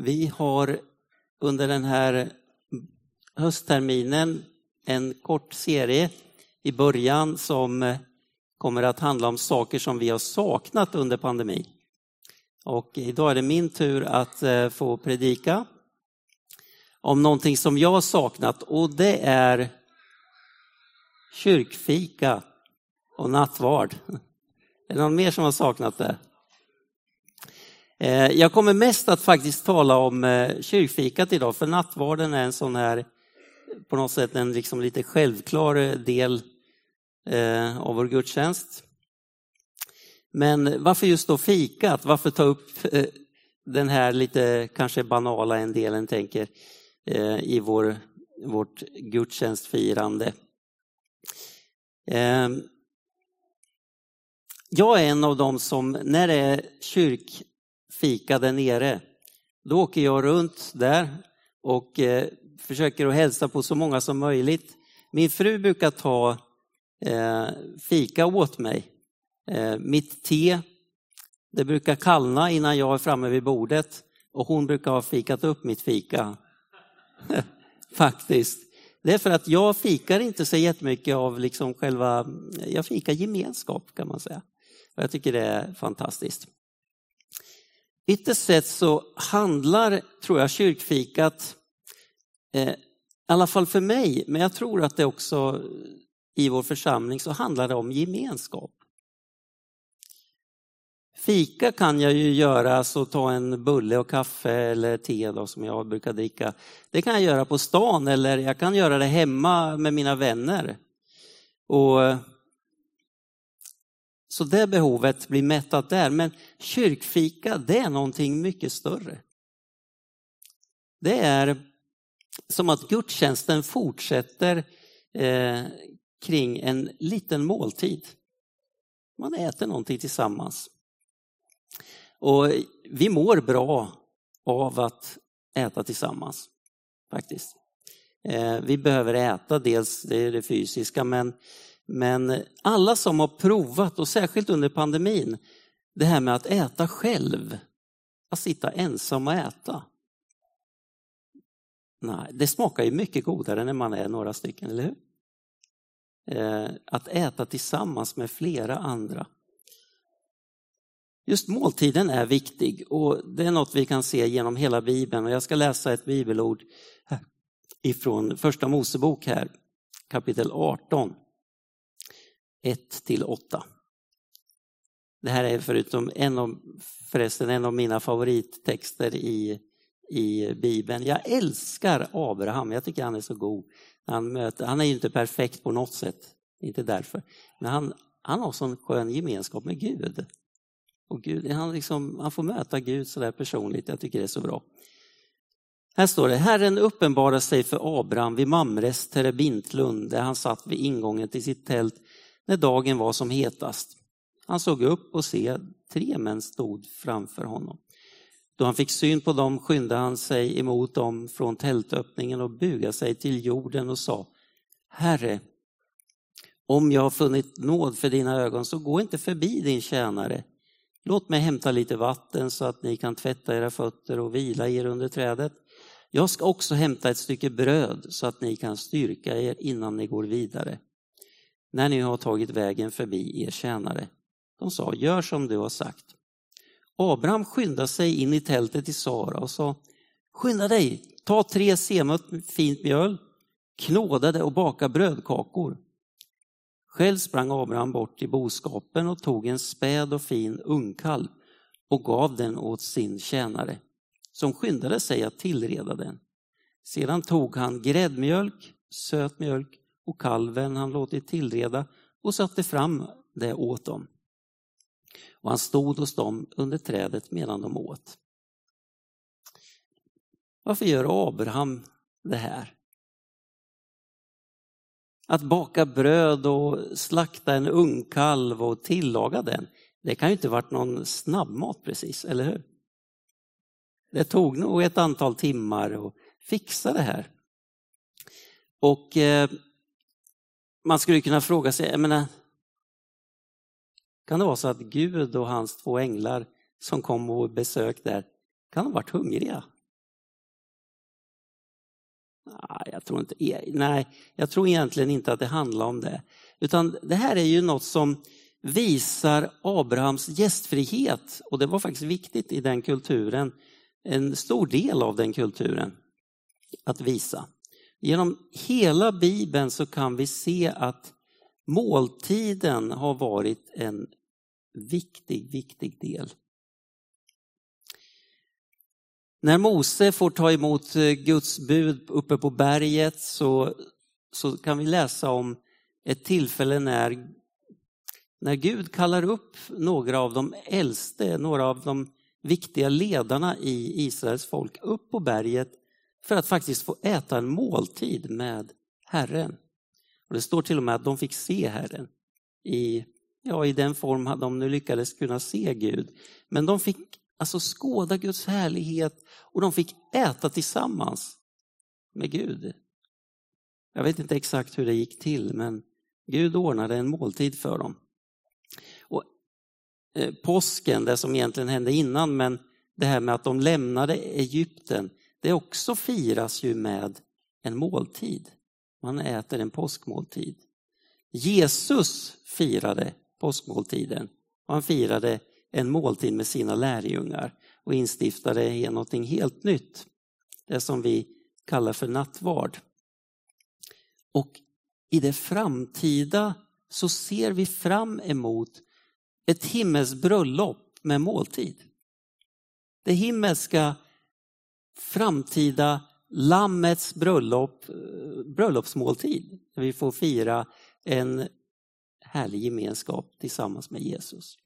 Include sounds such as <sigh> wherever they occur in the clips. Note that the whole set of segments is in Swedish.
Vi har under den här höstterminen en kort serie i början som kommer att handla om saker som vi har saknat under pandemin. Och idag är det min tur att eh, få predika om någonting som jag har saknat och det är kyrkfika och nattvard. Är det någon mer som har saknat det? Eh, jag kommer mest att faktiskt tala om eh, kyrkfikat idag, för nattvarden är en sån här, på något sätt en liksom lite självklar eh, del av vår gudstjänst. Men varför just då fikat? Varför ta upp den här lite kanske banala en delen tänker i vår, vårt gudstjänstfirande? Ehm, jag är en av dem som när det är kyrk fika där nere. Då åker jag runt där och eh, försöker att hälsa på så många som möjligt. Min fru brukar ta eh, fika åt mig. Eh, mitt te, det brukar kallna innan jag är framme vid bordet och hon brukar ha fikat upp mitt fika. <laughs> Faktiskt. Det är för att jag fikar inte så jättemycket av liksom själva, jag fikar gemenskap kan man säga. Jag tycker det är fantastiskt. Ytterst sett så handlar, tror jag, kyrkfikat, eh, i alla fall för mig, men jag tror att det också i vår församling så handlar det om gemenskap. Fika kan jag ju göra, så ta en bulle och kaffe eller te då, som jag brukar dricka. Det kan jag göra på stan eller jag kan göra det hemma med mina vänner. Och så det behovet blir mättat där. Men kyrkfika, det är någonting mycket större. Det är som att gudstjänsten fortsätter eh, kring en liten måltid. Man äter någonting tillsammans. Och vi mår bra av att äta tillsammans, faktiskt. Eh, vi behöver äta, dels det det fysiska, men men alla som har provat, och särskilt under pandemin, det här med att äta själv, att sitta ensam och äta. Nej, det smakar ju mycket godare när man är några stycken, eller hur? Eh, att äta tillsammans med flera andra. Just måltiden är viktig och det är något vi kan se genom hela Bibeln. Och jag ska läsa ett bibelord ifrån Första Mosebok här, kapitel 18. 1 till 8. Det här är förutom en av, förresten en av mina favorittexter i, i Bibeln. Jag älskar Abraham, jag tycker han är så god. Han, möter, han är ju inte perfekt på något sätt, inte därför. Men han, han har sån skön gemenskap med Gud. Och Gud han, liksom, han får möta Gud sådär personligt, jag tycker det är så bra. Här står det, Herren uppenbarade sig för Abraham vid Mamres terebintlund där han satt vid ingången till sitt tält när dagen var som hetast. Han såg upp och se tre män stod framför honom. Då han fick syn på dem skyndade han sig emot dem från tältöppningen och bugade sig till jorden och sa Herre, om jag har funnit nåd för dina ögon så gå inte förbi din tjänare. Låt mig hämta lite vatten så att ni kan tvätta era fötter och vila er under trädet. Jag ska också hämta ett stycke bröd så att ni kan styrka er innan ni går vidare när ni har tagit vägen förbi er tjänare. De sa, gör som du har sagt. Abraham skyndade sig in i tältet till Sara och sa, skynda dig, ta tre semåt fint mjöl, knåda det och baka brödkakor. Själv sprang Abraham bort till boskapen och tog en späd och fin ungkalv och gav den åt sin tjänare, som skyndade sig att tillreda den. Sedan tog han gräddmjölk, söt mjölk och kalven han låtit tillreda och satte fram det åt dem. Och han stod hos dem under trädet medan de åt. Varför gör Abraham det här? Att baka bröd och slakta en ungkalv och tillaga den, det kan ju inte varit någon snabbmat precis, eller hur? Det tog nog ett antal timmar att fixa det här. Och eh, man skulle kunna fråga sig, jag menar, kan det vara så att Gud och hans två änglar som kom och besökte där, kan de ha varit hungriga? Nej, jag tror, inte, e, nej, jag tror egentligen inte att det handlar om det. Utan det här är ju något som visar Abrahams gästfrihet och det var faktiskt viktigt i den kulturen, en stor del av den kulturen att visa. Genom hela Bibeln så kan vi se att måltiden har varit en viktig, viktig del. När Mose får ta emot eh, Guds bud uppe på berget så, så kan vi läsa om ett tillfälle när, när Gud kallar upp några av de äldste, några av de viktiga ledarna i Israels folk upp på berget för att faktiskt få äta en måltid med Herren. Och Det står till och med att de fick se Herren i, ja, i den form de nu lyckades kunna se Gud. Men de fick alltså skåda Guds härlighet och de fick äta tillsammans med Gud. Jag vet inte exakt hur det gick till men Gud ordnade en måltid för dem. Och, eh, påsken, det som egentligen hände innan, men det här med att de lämnade Egypten, det också firas ju med en måltid. Man äter en påskmåltid. Jesus firade påskmåltiden. Han firade en måltid med sina lärjungar och instiftade någonting helt nytt. Det som vi kallar för nattvard. Och i det framtida så ser vi fram emot ett himmelskt bröllop med måltid. Det himmelska framtida Lammets bröllop, eh, bröllopsmåltid. Där vi får fira en härlig gemenskap tillsammans med Jesus.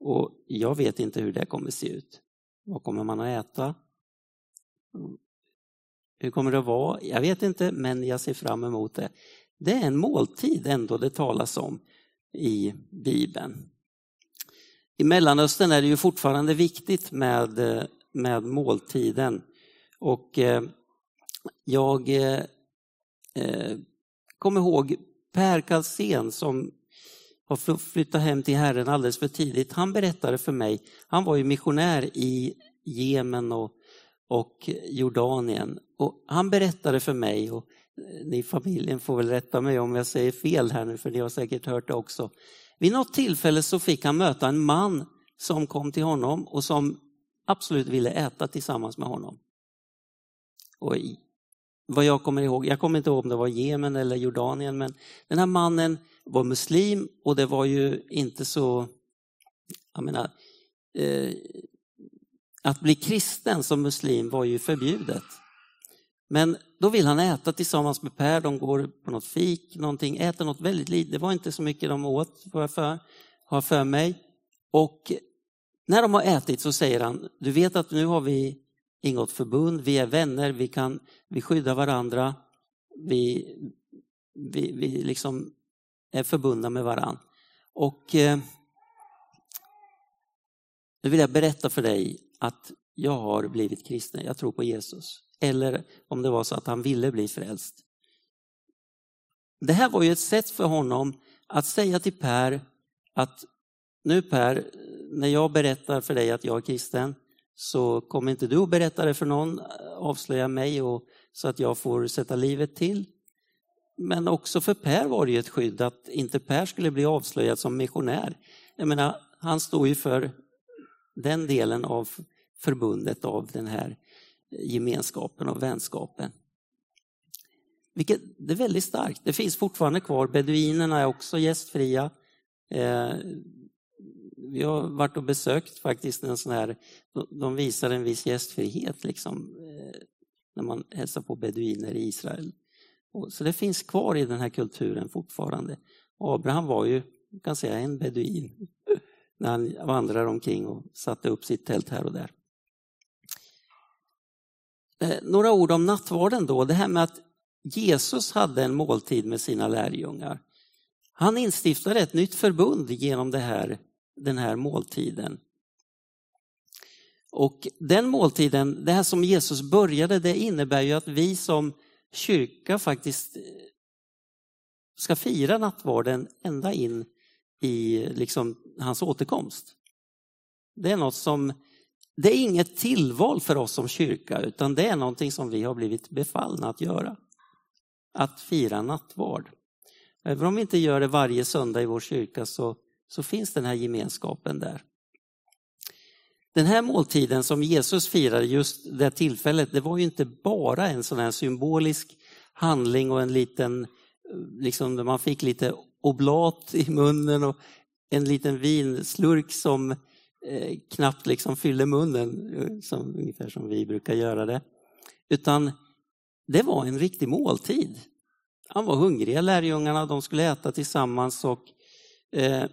Och jag vet inte hur det kommer se ut. Vad kommer man att äta? Hur kommer det att vara? Jag vet inte, men jag ser fram emot det. Det är en måltid ändå det talas om i Bibeln. I Mellanöstern är det ju fortfarande viktigt med, eh, med måltiden. Och eh, jag eh, eh kommer ihåg Per Kalsén som har flyttat hem till Herren alldeles för tidigt. Han berättade för mig, han var ju missionär i Jemen och, och Jordanien. Och han berättade för mig, och eh, ni i familjen får väl rätta mig om jag säger fel här nu, för ni har säkert hört det också. Vid något tillfälle så fick han möta en man som kom till honom och som absolut ville äta tillsammans med honom. Och vad jag kommer ihåg, jag kommer inte ihåg om det var Jemen eller Jordanien, men den här mannen var muslim och det var ju inte så, jag menar, eh, att bli kristen som muslim var ju förbjudet. Men då vill han äta tillsammans med Per, de går på något fik, någonting, äter något väldigt litet, det var inte så mycket de åt, har jag för, har för mig. Och när de har ätit så säger han, du vet att nu har vi ingått förbund, vi är vänner, vi, kan, vi skyddar varandra, vi, vi, vi liksom är förbundna med varandra. Och eh, nu vill jag berätta för dig att jag har blivit kristen, jag tror på Jesus. Eller om det var så att han ville bli frälst. Det här var ju ett sätt för honom att säga till Per att nu Per, när jag berättar för dig att jag är kristen, så kommer inte du att berätta det för någon, eh, avslöja mig och, så att jag får sätta livet till. Men också för Per var det ju ett skydd att inte Per skulle bli avslöjad som missionär. Jag menar, han står ju för den delen av förbundet av den här gemenskapen och vänskapen. Vilket, det är väldigt starkt. Det finns fortfarande kvar. Beduinerna är också gästfria. Eh, vi har varit och besökt faktiskt en sån här, de visar en viss gästfrihet liksom, eh, när man hälsar på beduiner i Israel. Så det finns kvar i den här kulturen fortfarande. Abraham var ju, kan säga, en beduin <laughs> när han vandrade omkring och satte upp sitt tält här och där. Eh, några ord om nattvarden då, det här med att Jesus hade en måltid med sina lärjungar. Han instiftade ett nytt förbund genom det här den här måltiden. Och den måltiden, det här som Jesus började, det innebär ju att vi som kyrka faktiskt eh, ska fira nattvarden ända in i liksom hans återkomst. Det är något som, det är inget tillval för oss som kyrka utan det är någonting som vi har blivit befallna att göra. att fira nattvard. Även om vi inte gör det varje söndag i vår kyrka så, så finns den här gemenskapen där. Den här måltiden som Jesus firade just det tillfället, det var ju inte bara en sån här symbolisk handling och en liten, eh, liksom där man fick lite oblat i munnen och en liten vinslurk som eh, knappt liksom fyllde munnen, eh, som, ungefär som vi brukar göra det. Utan det var en riktig måltid. Han var hungriga, lärjungarna, de skulle äta tillsammans och eh,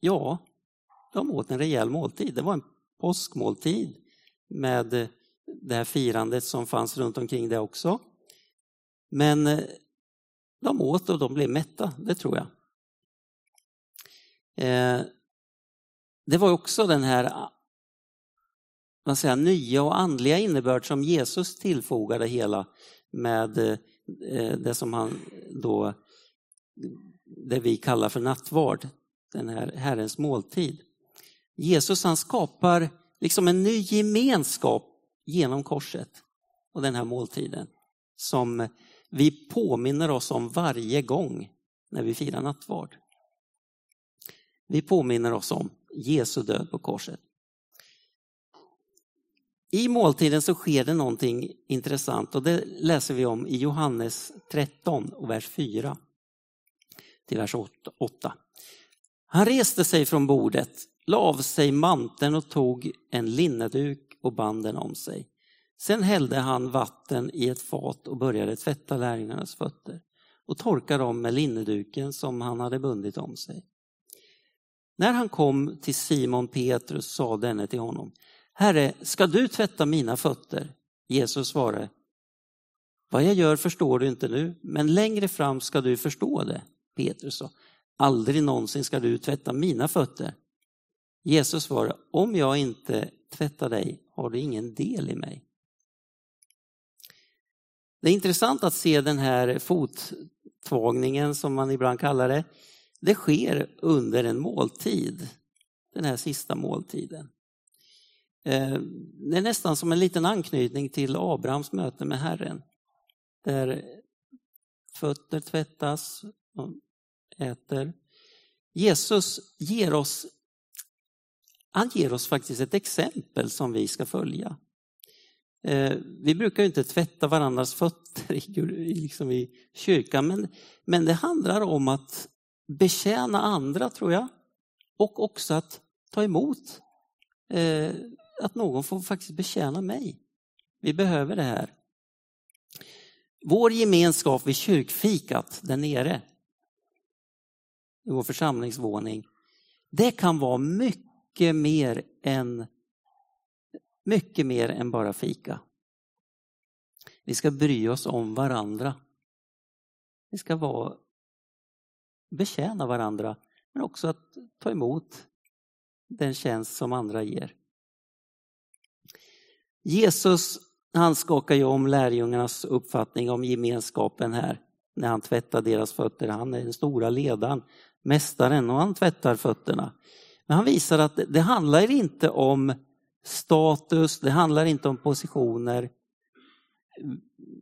ja, de åt en rejäl måltid. Det var en påskmåltid med eh, det här firandet som fanns runt omkring det också. Men eh, de åt och de blev mätta, det tror jag. Eh, det var också den här ah, vad säger, nya och andliga innebörd som Jesus tillfogade hela med det som han då, det vi kallar för nattvard, den här Herrens måltid. Jesus han skapar liksom en ny gemenskap genom korset och den här måltiden som vi påminner oss om varje gång när vi firar nattvard. Vi påminner oss om Jesu död på korset. I måltiden så sker det någonting intressant och det läser vi om i Johannes 13 och vers 4 till vers 8. Han reste sig från bordet, la av sig manteln och tog en linneduk och band den om sig. Sen hällde han vatten i ett fat och började tvätta lärjungarnas fötter och torka dem med linneduken som han hade bundit om sig. När han kom till Simon Petrus sa denne till honom, Herre, ska du tvätta mina fötter? Jesus svarade, vad jag gör förstår du inte nu, men längre fram ska du förstå det. Petrus sa, aldrig någonsin ska du tvätta mina fötter. Jesus svarade, om jag inte tvättar dig har du ingen del i mig. Det är intressant att se den här fottvagningen som man ibland kallar det. Det sker under en måltid, den här sista måltiden. Eh, det är nästan som en liten anknytning till Abrahams möte med Herren. Där fötter tvättas äter. Jesus ger oss, han ger oss faktiskt ett exempel som vi ska följa. Eh, vi brukar inte tvätta varandras fötter i, liksom i kyrkan, men, men det handlar om att betjäna andra tror jag. Och också att ta emot eh, att någon får faktiskt betjäna mig. Vi behöver det här. Vår gemenskap vid kyrkfikat där nere, i vår församlingsvåning, det kan vara mycket mer än, mycket mer än bara fika. Vi ska bry oss om varandra. Vi ska vara, betjäna varandra, men också att ta emot den tjänst som andra ger. Jesus han skakar ju om lärjungarnas uppfattning om gemenskapen här när han tvättar deras fötter. Han är den stora ledaren, mästaren och han tvättar fötterna. Men han visar att det handlar inte om status, det handlar inte om positioner,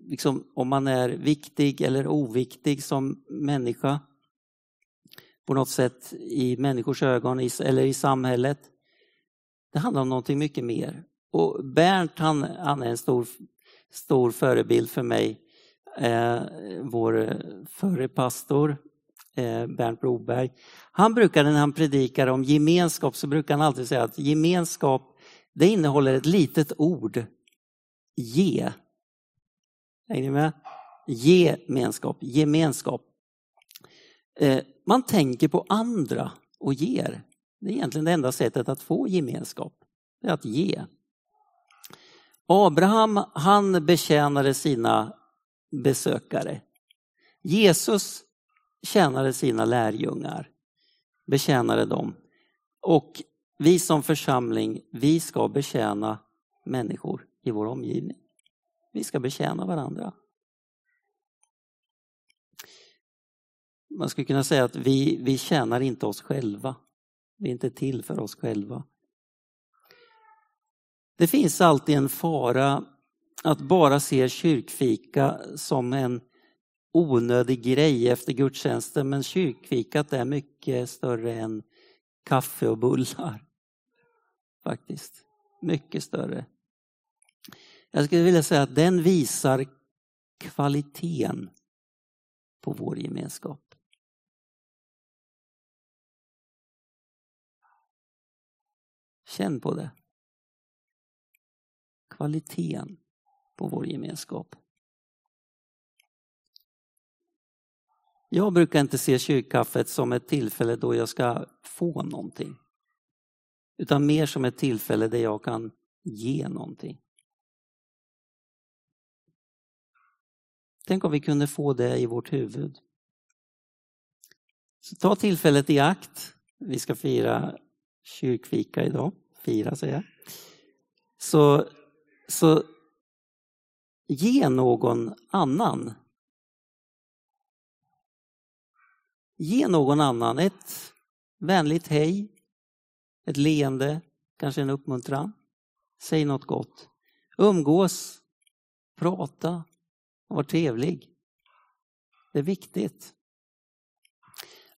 liksom om man är viktig eller oviktig som människa på något sätt i människors ögon eller i samhället. Det handlar om någonting mycket mer. Och Bernt han, han är en stor, stor förebild för mig. Eh, vår eh, förre pastor Eh, Bernt Broberg. Han brukade när han predikar om gemenskap så brukar han alltid säga att gemenskap det innehåller ett litet ord. Ge. Är ni med? Gemenskap, gemenskap. Eh, man tänker på andra och ger. Det är egentligen det enda sättet att få gemenskap. Det är att ge. Abraham han betjänade sina besökare. Jesus tjänade sina lärjungar, betjänade dem. Och vi som församling, vi ska betjäna människor i vår omgivning. Vi ska betjäna varandra. Man skulle kunna säga att vi, vi tjänar inte oss själva. Vi är inte till för oss själva. Det finns alltid en fara att bara se kyrkfika som en onödig grej efter gudstjänsten men kyrkfikat är mycket större än kaffe och bullar. Faktiskt. Mycket större. Jag skulle vilja säga att den visar kvaliteten på vår gemenskap. Känn på det. Kvaliteten på vår gemenskap. Jag brukar inte se kyrkkaffet som ett tillfälle då jag ska få någonting. Utan mer som ett tillfälle där jag kan ge någonting. Tänk om vi kunde få det i vårt huvud. Så ta tillfället i akt. Vi ska fira kyrkfika idag. Fira säger jag. Så, så ge någon annan. Ge någon annan ett vänligt hej, ett leende, kanske en uppmuntran. Säg något gott. Umgås, prata, och var trevlig. Det är viktigt.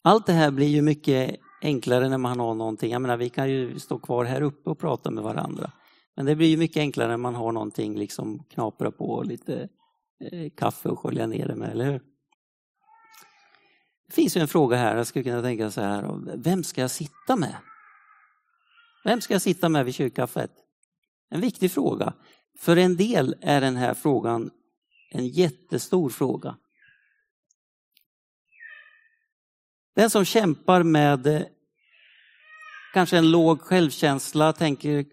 Allt det här blir ju mycket enklare när man har någonting. Jag menar, vi kan ju stå kvar här uppe och prata med varandra. Men det blir ju mycket enklare när man har någonting liksom knapra på och lite eh, kaffe och skölja ner det med, eller hur? Det finns ju en fråga här, jag skulle kunna tänka så här, vem ska jag sitta med? Vem ska jag sitta med vid kyrkkaffet? En viktig fråga. För en del är den här frågan en jättestor fråga. Den som kämpar med eh, kanske en låg självkänsla tänker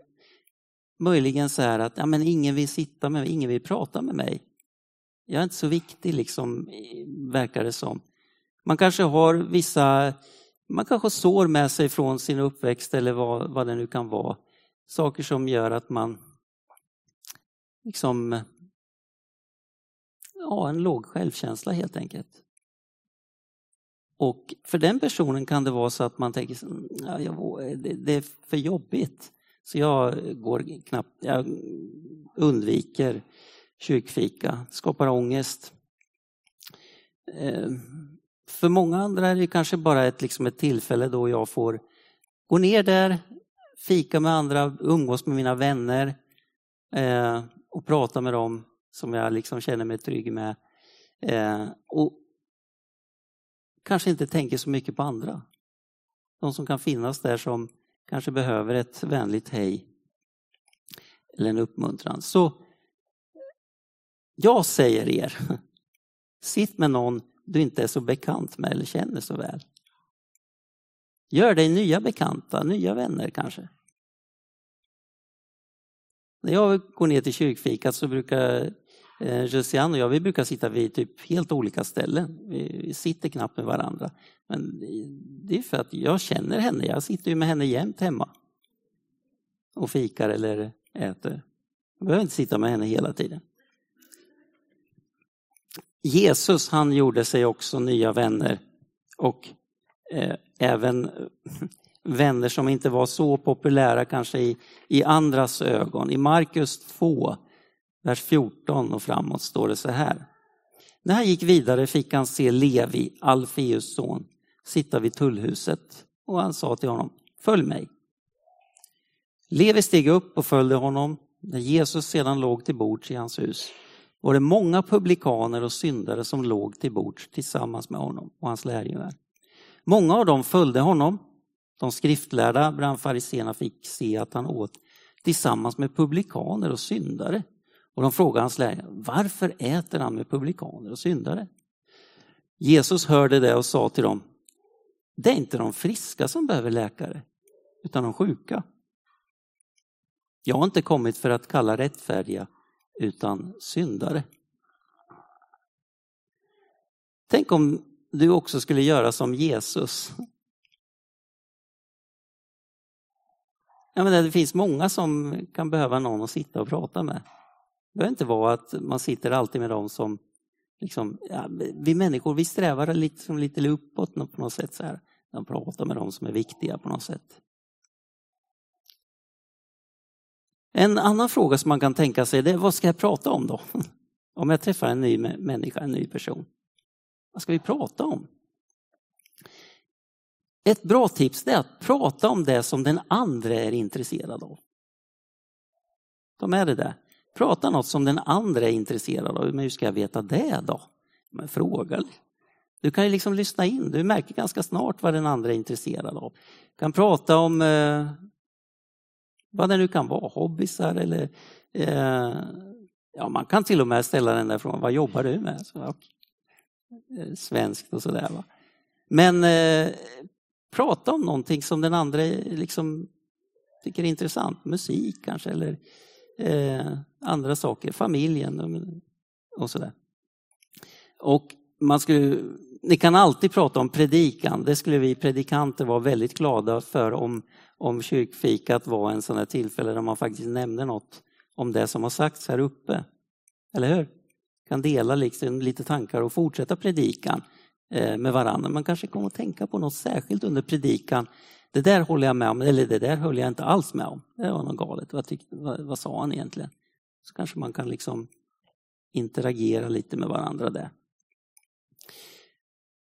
möjligen så här att ja, men ingen vill sitta med mig, ingen vill prata med mig. Jag är inte så viktig, liksom, verkar det som. Man kanske har vissa, man kanske har sår med sig från sin uppväxt eller vad, vad det nu kan vara. Saker som gör att man liksom ja, en låg självkänsla helt enkelt. Och för den personen kan det vara så att man tänker mm, ja, jag, det, det är för jobbigt. Så jag går knappt, jag undviker kyrkfika, skapar ångest. Ehm, för många andra är det kanske bara ett, liksom ett tillfälle då jag får gå ner där, fika med andra, umgås med mina vänner eh, och prata med dem som jag liksom känner mig trygg med. Eh, och kanske inte tänker så mycket på andra. De som kan finnas där som kanske behöver ett vänligt hej eller en uppmuntran. Så jag säger er, <laughs> sitt med någon du inte är så bekant med eller känner så väl. Gör dig nya bekanta, nya vänner kanske. När jag går ner till kyrkfikat så brukar eh, Josiane och jag, vi brukar sitta vid typ helt olika ställen. Vi sitter knappt med varandra. Men det är för att jag känner henne. Jag sitter ju med henne jämt hemma. Och fikar eller äter. Jag behöver inte sitta med henne hela tiden. Jesus han gjorde sig också nya vänner. Och eh, även <laughs> vänner som inte var så populära kanske i, i andras ögon. I Markus 2 vers 14 och framåt står det så här. När han gick vidare fick han se Levi, Alfeus son, sitta vid tullhuset och han sa till honom, följ mig. Levi steg upp och följde honom. När Jesus sedan låg till bords i hans hus var det många publikaner och syndare som låg till bords tillsammans med honom och hans lärjungar. Många av dem följde honom. De skriftlärda bland fariséerna fick se att han åt tillsammans med publikaner och syndare. Och de frågade hans lärjungar, varför äter han med publikaner och syndare? Jesus hörde det och sa till dem, det är inte de friska som behöver läkare, utan de sjuka. Jag har inte kommit för att kalla rättfärdiga, utan syndare. Tänk om du också skulle göra som Jesus. Jag menar, det finns många som kan behöva någon att sitta och prata med. Det behöver inte vara att man sitter alltid med dem som, liksom, ja, vi människor vi strävar liksom lite uppåt på något sätt. Så här. De pratar med dem som är viktiga på något sätt. En annan fråga som man kan tänka sig är vad ska jag prata om då? <laughs> Om jag träffar en ny människa, en ny person. Vad ska vi prata om? Ett bra tips är att prata om det som den andra är intresserad av. Ta med det där. Prata något som den andra är intresserad av. Men hur ska jag veta det då? Men fråga. Du kan ju liksom lyssna in. Du märker ganska snart vad den andra är intresserad av. Du kan prata om eh, vad det nu kan vara, hobbysar eller eh, ja, man kan till och med ställa den där frågan, vad jobbar du med? Så, okay. Eh, svenskt och sådär. Men eh, prata om någonting som den andra liksom tycker är intressant, musik kanske eller eh, andra saker, familjen och sådär. Och man skulle, ni kan alltid prata om predikan, det skulle vi predikanter vara väldigt glada för om, om kyrkfikat var en sån här tillfälle där man faktiskt nämnde något om det som har sagts här uppe. Eller hur? Kan dela liksom lite tankar och fortsätta predikan eh, med varandra. Man kanske kommer att tänka på något särskilt under predikan. Det där håller jag med om, eller det där höll jag inte alls med om. Det var något galet. Vad, tyckte, vad, vad sa han egentligen? Så kanske man kan liksom interagera lite med varandra där.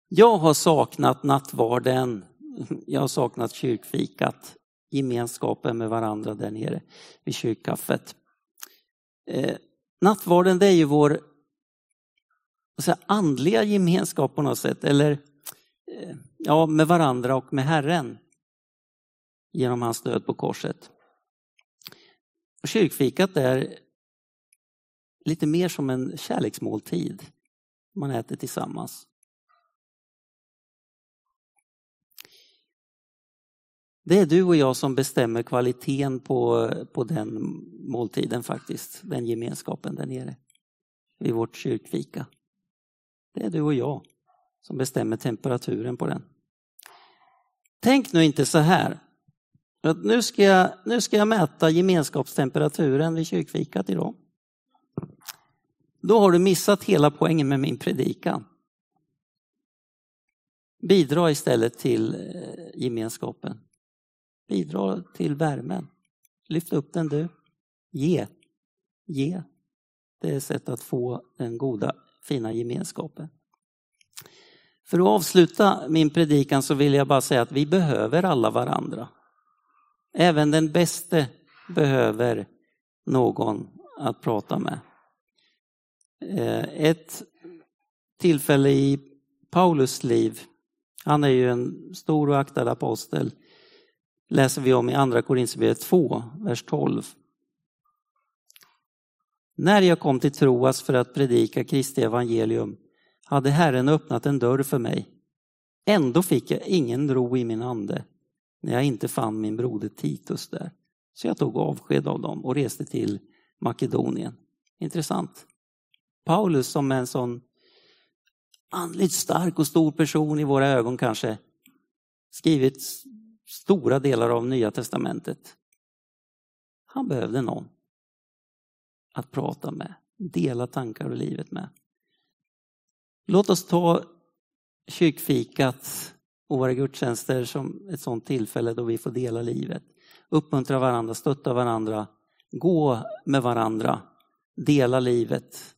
Jag har saknat nattvarden, jag har saknat kyrkfikat, gemenskapen med varandra där nere vid kyrkkaffet. Eh, nattvarden det är ju vår säga, andliga gemenskap på något sätt, eller eh, ja, med varandra och med Herren genom hans död på korset. Och kyrkfikat är lite mer som en kärleksmåltid man äter tillsammans. Det är du och jag som bestämmer kvaliteten på, på den måltiden faktiskt, den gemenskapen där nere vid vårt kyrkfika. Det är du och jag som bestämmer temperaturen på den. Tänk nu inte så här, att nu ska jag, nu ska jag mäta gemenskapstemperaturen vid kyrkfikat idag. Då har du missat hela poängen med min predikan. Bidra istället till eh, gemenskapen. Bidra till värmen. Lyft upp den du. Ge. Ge. Det är ett sätt att få den goda, fina gemenskapen. För att avsluta min predikan så vill jag bara säga att vi behöver alla varandra. Även den bäste behöver någon att prata med. Eh, ett tillfälle i Paulus liv, han är ju en stor och aktad apostel, läser vi om i Andra Korinthierbrevet 2, vers 12. När jag kom till Troas för att predika Kristi evangelium hade Herren öppnat en dörr för mig. Ändå fick jag ingen ro i min ande när jag inte fann min broder Titus där. Så jag tog avsked av dem och reste till Makedonien. Intressant. Paulus som är en sån andligt stark och stor person i våra ögon kanske, skrivit stora delar av Nya Testamentet. Han behövde någon att prata med, dela tankar och livet med. Låt oss ta kyrkfikat och våra gudstjänster som ett sådant tillfälle då vi får dela livet. Uppmuntra varandra, stötta varandra, gå med varandra, dela livet.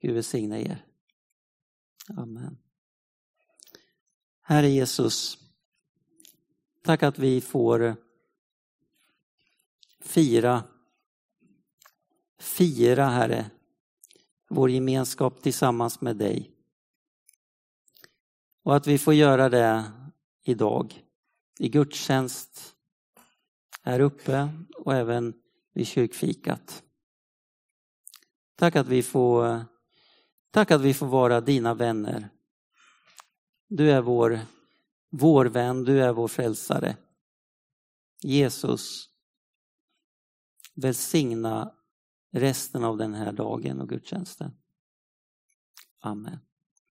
Gud välsigne er. Amen. Herre Jesus, tack att vi får fira, fira Herre, vår gemenskap tillsammans med dig. Och att vi får göra det idag i gudstjänst här uppe och även vid kyrkfikat. Tack att vi får, tack att vi får vara dina vänner du är vår, vår vän, du är vår frälsare. Jesus, välsigna resten av den här dagen och gudstjänsten. Amen.